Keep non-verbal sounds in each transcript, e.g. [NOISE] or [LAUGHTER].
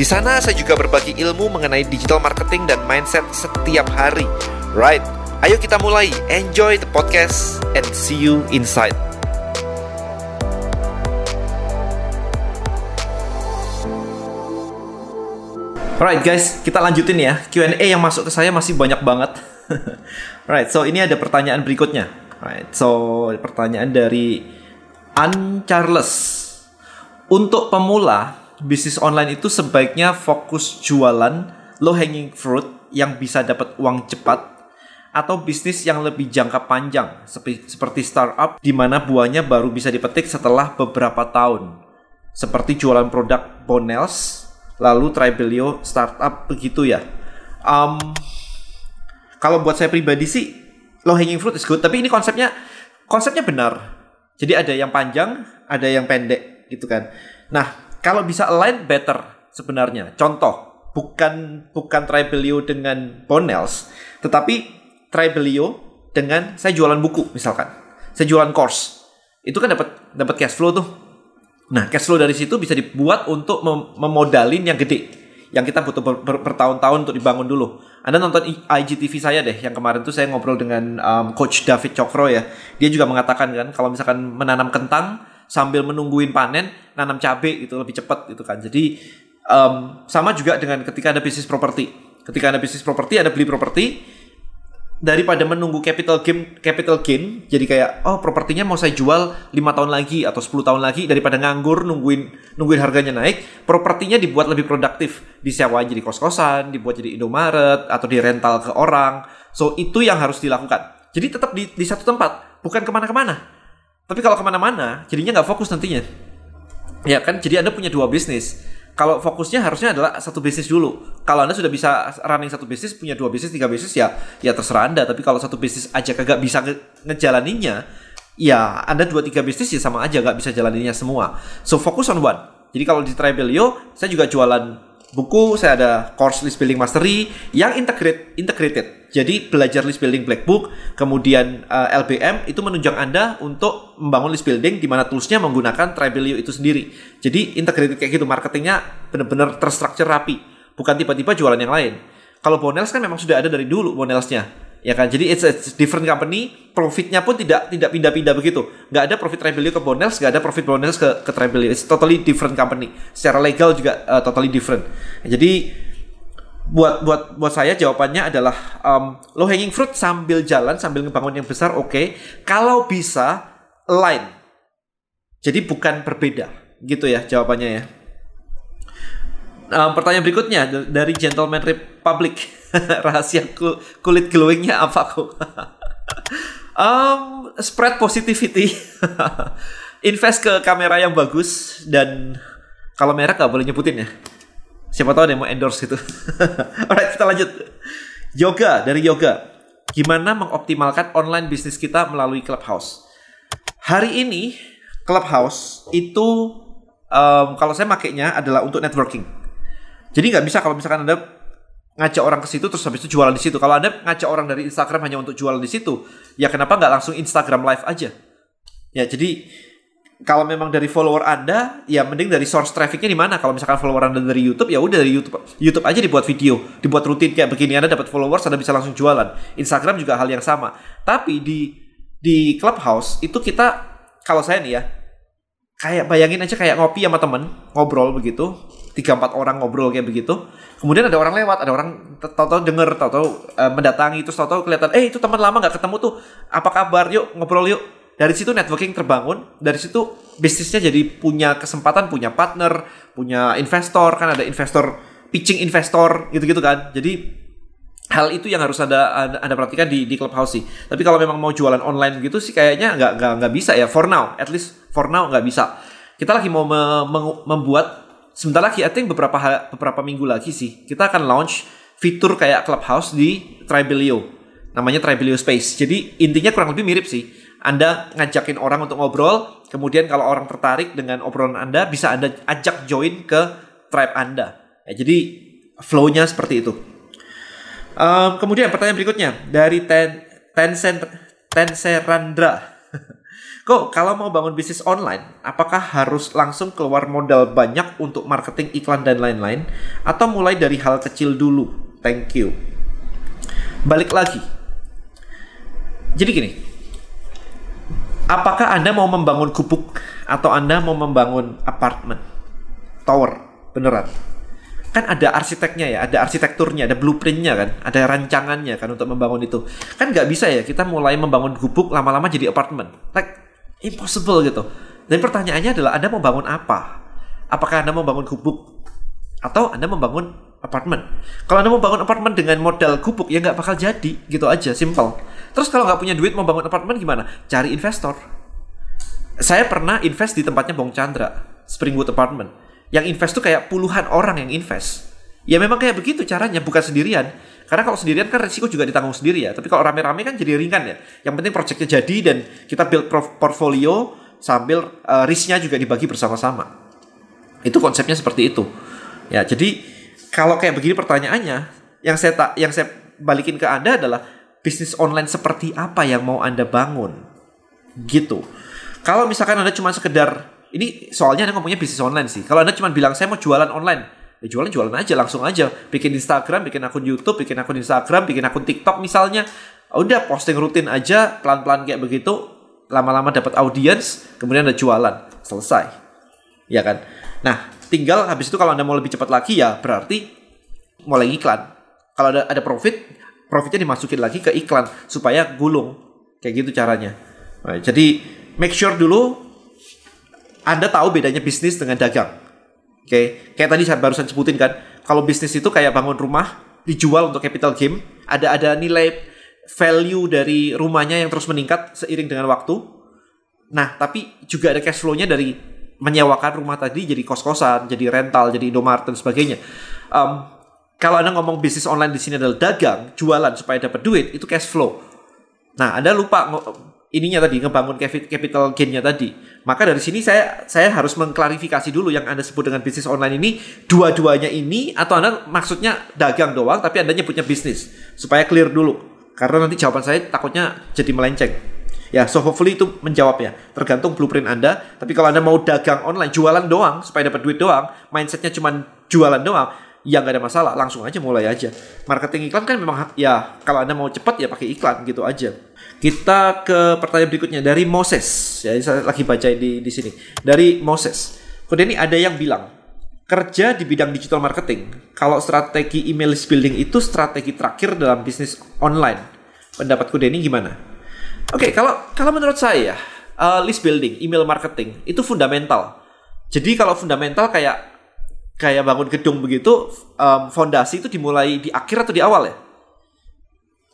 Di sana saya juga berbagi ilmu mengenai digital marketing dan mindset setiap hari. Right, ayo kita mulai. Enjoy the podcast and see you inside. Alright guys, kita lanjutin ya. Q&A yang masuk ke saya masih banyak banget. [LAUGHS] right, so ini ada pertanyaan berikutnya. Right, so pertanyaan dari An Charles. Untuk pemula, bisnis online itu sebaiknya fokus jualan low hanging fruit yang bisa dapat uang cepat atau bisnis yang lebih jangka panjang seperti startup di mana buahnya baru bisa dipetik setelah beberapa tahun. Seperti jualan produk Bonels lalu Tribelio startup begitu ya. Um, kalau buat saya pribadi sih low hanging fruit is good, tapi ini konsepnya konsepnya benar. Jadi ada yang panjang, ada yang pendek gitu kan. Nah, kalau bisa align better sebenarnya. Contoh, bukan bukan Tribelio dengan Bonels, tetapi Tribelio dengan saya jualan buku misalkan. Saya jualan course. Itu kan dapat dapat cash flow tuh Nah, cash flow dari situ bisa dibuat untuk mem memodalin yang gede. Yang kita butuh bertahun-tahun untuk dibangun dulu. Anda nonton IGTV saya deh, yang kemarin tuh saya ngobrol dengan um, Coach David Cokro ya. Dia juga mengatakan kan, kalau misalkan menanam kentang sambil menungguin panen, nanam cabai itu lebih cepat gitu kan. Jadi um, sama juga dengan ketika ada bisnis properti. Ketika ada bisnis properti, ada beli properti, daripada menunggu capital gain capital gain jadi kayak oh propertinya mau saya jual lima tahun lagi atau 10 tahun lagi daripada nganggur nungguin nungguin harganya naik propertinya dibuat lebih produktif disewa jadi kos-kosan dibuat jadi Indomaret atau di rental ke orang so itu yang harus dilakukan jadi tetap di, di satu tempat bukan ke mana-kemana tapi kalau ke mana-mana jadinya nggak fokus nantinya ya kan jadi anda punya dua bisnis kalau fokusnya harusnya adalah satu bisnis dulu. Kalau Anda sudah bisa running satu bisnis, punya dua bisnis, tiga bisnis ya ya terserah Anda. Tapi kalau satu bisnis aja kagak bisa nge ngejalaninnya, ya Anda dua tiga bisnis ya sama aja gak bisa jalaninnya semua. So fokus on one. Jadi kalau di Tribelio, saya juga jualan buku, saya ada course list building mastery yang integrate, integrated. Jadi belajar list building black book, kemudian uh, eh, LBM itu menunjang Anda untuk membangun list building di mana toolsnya menggunakan Tribelio itu sendiri. Jadi integrated kayak gitu, marketingnya benar-benar terstruktur rapi, bukan tiba-tiba jualan yang lain. Kalau Bonels kan memang sudah ada dari dulu Bonelsnya ya kan? Jadi it's a different company profitnya pun tidak tidak pindah-pindah begitu. Nggak ada profit Rebellion ke Bonels nggak ada profit Bonels ke ke Rebellion it's totally different company. Secara legal juga uh, totally different. Jadi buat buat buat saya jawabannya adalah um, low hanging fruit sambil jalan sambil ngebangun yang besar oke. Okay. kalau bisa line jadi bukan berbeda. Gitu ya jawabannya ya. Um, pertanyaan berikutnya dari Gentleman Republic [LAUGHS] rahasia kulit glowingnya apa kok? [LAUGHS] um, spread positivity. [LAUGHS] Invest ke kamera yang bagus dan kalau merek gak boleh nyebutin ya. Siapa tahu ada yang mau endorse gitu. Alright, kita lanjut. Yoga dari Yoga. Gimana mengoptimalkan online bisnis kita melalui Clubhouse? Hari ini Clubhouse itu um, kalau saya makainya adalah untuk networking. Jadi nggak bisa kalau misalkan Anda ngajak orang ke situ terus habis itu jualan di situ. Kalau Anda ngajak orang dari Instagram hanya untuk jualan di situ, ya kenapa nggak langsung Instagram live aja? Ya, jadi kalau memang dari follower Anda, ya mending dari source trafficnya di mana? Kalau misalkan follower Anda dari YouTube, ya udah dari YouTube. YouTube aja dibuat video, dibuat rutin kayak begini. Anda dapat followers, Anda bisa langsung jualan. Instagram juga hal yang sama. Tapi di di Clubhouse itu kita kalau saya nih ya, kayak bayangin aja kayak ngopi sama temen, ngobrol begitu, tiga empat orang ngobrol kayak begitu. Kemudian ada orang lewat ada orang tahu-tahu denger tahu-tahu uh, mendatangi terus tahu-tahu kelihatan eh itu teman lama nggak ketemu tuh. Apa kabar? Yuk ngobrol yuk. Dari situ networking terbangun. Dari situ bisnisnya jadi punya kesempatan punya partner punya investor. Kan ada investor pitching investor gitu-gitu kan. Jadi hal itu yang harus ada ada perhatikan di di clubhouse sih. Tapi kalau memang mau jualan online gitu sih kayaknya nggak nggak nggak bisa ya. For now at least for now nggak bisa. Kita lagi mau me, me, membuat sebentar lagi, I think beberapa beberapa minggu lagi sih, kita akan launch fitur kayak Clubhouse di Tribelio. Namanya Tribelio Space. Jadi intinya kurang lebih mirip sih. Anda ngajakin orang untuk ngobrol, kemudian kalau orang tertarik dengan obrolan Anda, bisa Anda ajak join ke tribe Anda. Ya, jadi flow-nya seperti itu. Um, kemudian pertanyaan berikutnya dari Ten Tencent Tenserandra. [LAUGHS] Kok kalau mau bangun bisnis online, apakah harus langsung keluar modal banyak untuk marketing iklan dan lain-lain atau mulai dari hal kecil dulu? Thank you. Balik lagi. Jadi gini. Apakah Anda mau membangun gubuk atau Anda mau membangun apartemen? Tower, beneran kan ada arsiteknya ya, ada arsitekturnya, ada blueprintnya kan, ada rancangannya kan untuk membangun itu. Kan nggak bisa ya kita mulai membangun gubuk lama-lama jadi apartemen. Like impossible gitu. Dan pertanyaannya adalah Anda mau bangun apa? Apakah Anda mau bangun gubuk atau Anda membangun apartemen? Kalau Anda mau bangun apartemen dengan modal gubuk ya nggak bakal jadi gitu aja, simple. Terus kalau nggak punya duit mau bangun apartemen gimana? Cari investor. Saya pernah invest di tempatnya Bong Chandra, Springwood Apartment yang invest tuh kayak puluhan orang yang invest. Ya memang kayak begitu caranya, bukan sendirian. Karena kalau sendirian kan resiko juga ditanggung sendiri ya. Tapi kalau rame-rame kan jadi ringan ya. Yang penting proyeknya jadi dan kita build portfolio sambil uh, risknya juga dibagi bersama-sama. Itu konsepnya seperti itu. Ya, jadi kalau kayak begini pertanyaannya, yang saya tak, yang saya balikin ke Anda adalah bisnis online seperti apa yang mau Anda bangun. Gitu. Kalau misalkan Anda cuma sekedar ini soalnya Anda ngomongnya bisnis online sih. Kalau Anda cuma bilang saya mau jualan online, ya jualan jualan aja langsung aja. Bikin Instagram, bikin akun YouTube, bikin akun Instagram, bikin akun TikTok misalnya. Udah posting rutin aja, pelan-pelan kayak begitu. Lama-lama dapat audience, kemudian ada jualan, selesai. Ya kan? Nah, tinggal habis itu kalau Anda mau lebih cepat lagi ya berarti mulai iklan. Kalau ada ada profit, profitnya dimasukin lagi ke iklan supaya gulung. Kayak gitu caranya. Nah, jadi make sure dulu anda tahu bedanya bisnis dengan dagang. Oke, okay? kayak tadi saya barusan sebutin kan, kalau bisnis itu kayak bangun rumah dijual untuk capital gain, ada ada nilai value dari rumahnya yang terus meningkat seiring dengan waktu. Nah, tapi juga ada cash flow-nya dari menyewakan rumah tadi jadi kos-kosan, jadi rental, jadi Indomaret dan sebagainya. Um, kalau Anda ngomong bisnis online di sini adalah dagang, jualan supaya dapat duit, itu cash flow. Nah, Anda lupa ininya tadi ngebangun capital gainnya tadi. Maka dari sini saya saya harus mengklarifikasi dulu yang Anda sebut dengan bisnis online ini dua-duanya ini atau Anda maksudnya dagang doang tapi Anda nyebutnya bisnis supaya clear dulu. Karena nanti jawaban saya takutnya jadi melenceng. Ya, so hopefully itu menjawab ya. Tergantung blueprint Anda. Tapi kalau Anda mau dagang online, jualan doang supaya dapat duit doang, mindsetnya cuma jualan doang, ya nggak ada masalah. Langsung aja mulai aja. Marketing iklan kan memang ya kalau Anda mau cepat ya pakai iklan gitu aja. Kita ke pertanyaan berikutnya dari Moses. Ya, saya lagi baca di di sini. Dari Moses. Kemudian ini ada yang bilang, kerja di bidang digital marketing, kalau strategi email list building itu strategi terakhir dalam bisnis online. Pendapatku Denny gimana? Oke, okay, kalau kalau menurut saya uh, list building, email marketing itu fundamental. Jadi kalau fundamental kayak kayak bangun gedung begitu, um, fondasi itu dimulai di akhir atau di awal ya?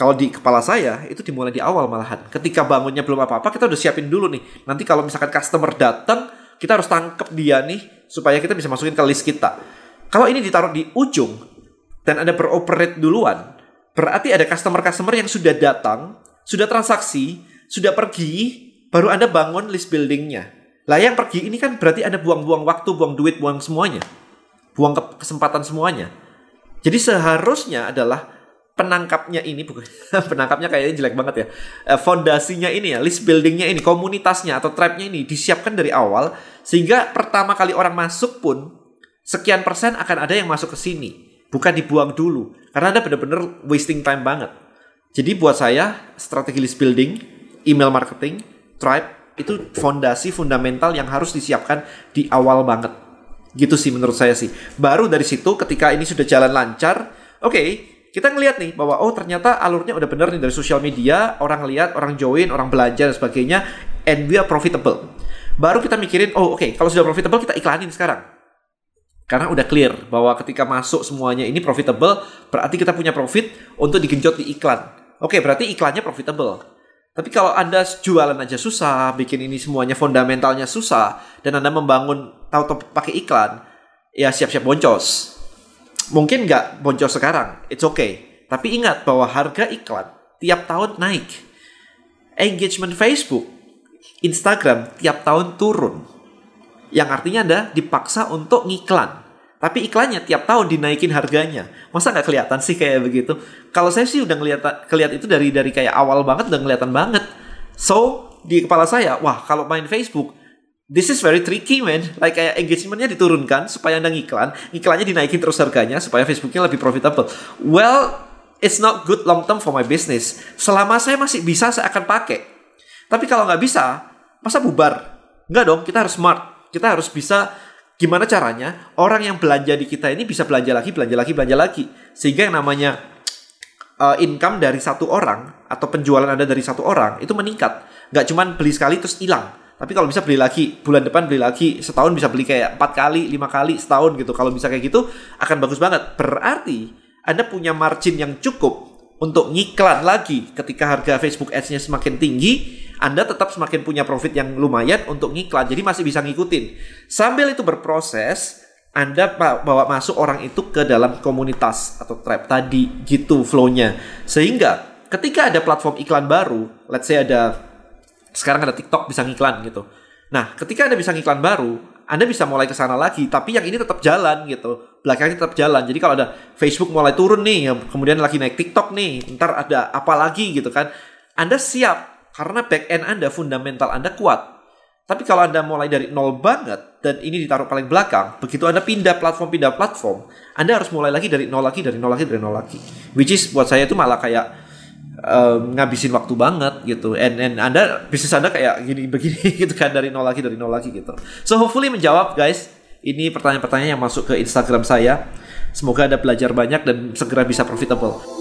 kalau di kepala saya itu dimulai di awal malahan. Ketika bangunnya belum apa-apa, kita udah siapin dulu nih. Nanti kalau misalkan customer datang, kita harus tangkep dia nih supaya kita bisa masukin ke list kita. Kalau ini ditaruh di ujung dan ada beroperate duluan, berarti ada customer-customer yang sudah datang, sudah transaksi, sudah pergi, baru Anda bangun list buildingnya. Lah yang pergi ini kan berarti Anda buang-buang waktu, buang duit, buang semuanya. Buang kesempatan semuanya. Jadi seharusnya adalah penangkapnya ini bukan [LAUGHS] penangkapnya kayaknya jelek banget ya. Eh, fondasinya ini ya, list buildingnya ini, komunitasnya atau tribe-nya ini disiapkan dari awal sehingga pertama kali orang masuk pun sekian persen akan ada yang masuk ke sini, bukan dibuang dulu karena ada benar-benar wasting time banget. Jadi buat saya strategi list building, email marketing, tribe itu fondasi fundamental yang harus disiapkan di awal banget. Gitu sih menurut saya sih. Baru dari situ ketika ini sudah jalan lancar, oke, okay, kita ngelihat nih bahwa oh ternyata alurnya udah bener nih dari sosial media, orang lihat, orang join, orang belajar dan sebagainya, and we are profitable. Baru kita mikirin, oh oke, okay, kalau sudah profitable kita iklanin sekarang. Karena udah clear bahwa ketika masuk semuanya ini profitable, berarti kita punya profit untuk digenjot di iklan. Oke, okay, berarti iklannya profitable. Tapi kalau Anda jualan aja susah, bikin ini semuanya fundamentalnya susah, dan Anda membangun tahu pakai iklan, ya siap-siap boncos. Mungkin nggak boncos sekarang, it's okay. Tapi ingat bahwa harga iklan tiap tahun naik. Engagement Facebook, Instagram tiap tahun turun. Yang artinya Anda dipaksa untuk ngiklan. Tapi iklannya tiap tahun dinaikin harganya. Masa nggak kelihatan sih kayak begitu? Kalau saya sih udah ngeliat, kelihat itu dari dari kayak awal banget udah kelihatan banget. So, di kepala saya, wah kalau main Facebook, this is very tricky man. Like kayak engagementnya diturunkan supaya anda ngiklan, iklannya dinaikin terus harganya supaya Facebooknya lebih profitable. Well, it's not good long term for my business. Selama saya masih bisa, saya akan pakai. Tapi kalau nggak bisa, masa bubar? Nggak dong, kita harus smart. Kita harus bisa Gimana caranya orang yang belanja di kita ini bisa belanja lagi, belanja lagi, belanja lagi. Sehingga yang namanya uh, income dari satu orang atau penjualan Anda dari satu orang itu meningkat. Nggak cuma beli sekali terus hilang. Tapi kalau bisa beli lagi, bulan depan beli lagi, setahun bisa beli kayak empat kali, lima kali, setahun gitu. Kalau bisa kayak gitu, akan bagus banget. Berarti Anda punya margin yang cukup untuk ngiklan lagi ketika harga Facebook Ads-nya semakin tinggi, Anda tetap semakin punya profit yang lumayan untuk ngiklan. Jadi masih bisa ngikutin. Sambil itu berproses, Anda bawa masuk orang itu ke dalam komunitas atau tribe tadi gitu flow-nya. Sehingga ketika ada platform iklan baru, let's say ada sekarang ada TikTok bisa ngiklan gitu. Nah, ketika Anda bisa ngiklan baru, anda bisa mulai ke sana lagi, tapi yang ini tetap jalan gitu. Belakangnya tetap jalan. Jadi kalau ada Facebook mulai turun nih, kemudian lagi naik TikTok nih, ntar ada apa lagi gitu kan. Anda siap karena back end Anda, fundamental Anda kuat. Tapi kalau Anda mulai dari nol banget dan ini ditaruh paling belakang, begitu Anda pindah platform pindah platform, Anda harus mulai lagi dari nol lagi, dari nol lagi, dari nol lagi. Which is buat saya itu malah kayak um, ngabisin waktu banget gitu. And and Anda bisnis Anda kayak gini begini [LAUGHS] gitu kan dari nol lagi dari nol lagi gitu. So hopefully menjawab guys. Ini pertanyaan-pertanyaan yang masuk ke Instagram saya. Semoga Anda belajar banyak dan segera bisa profitable.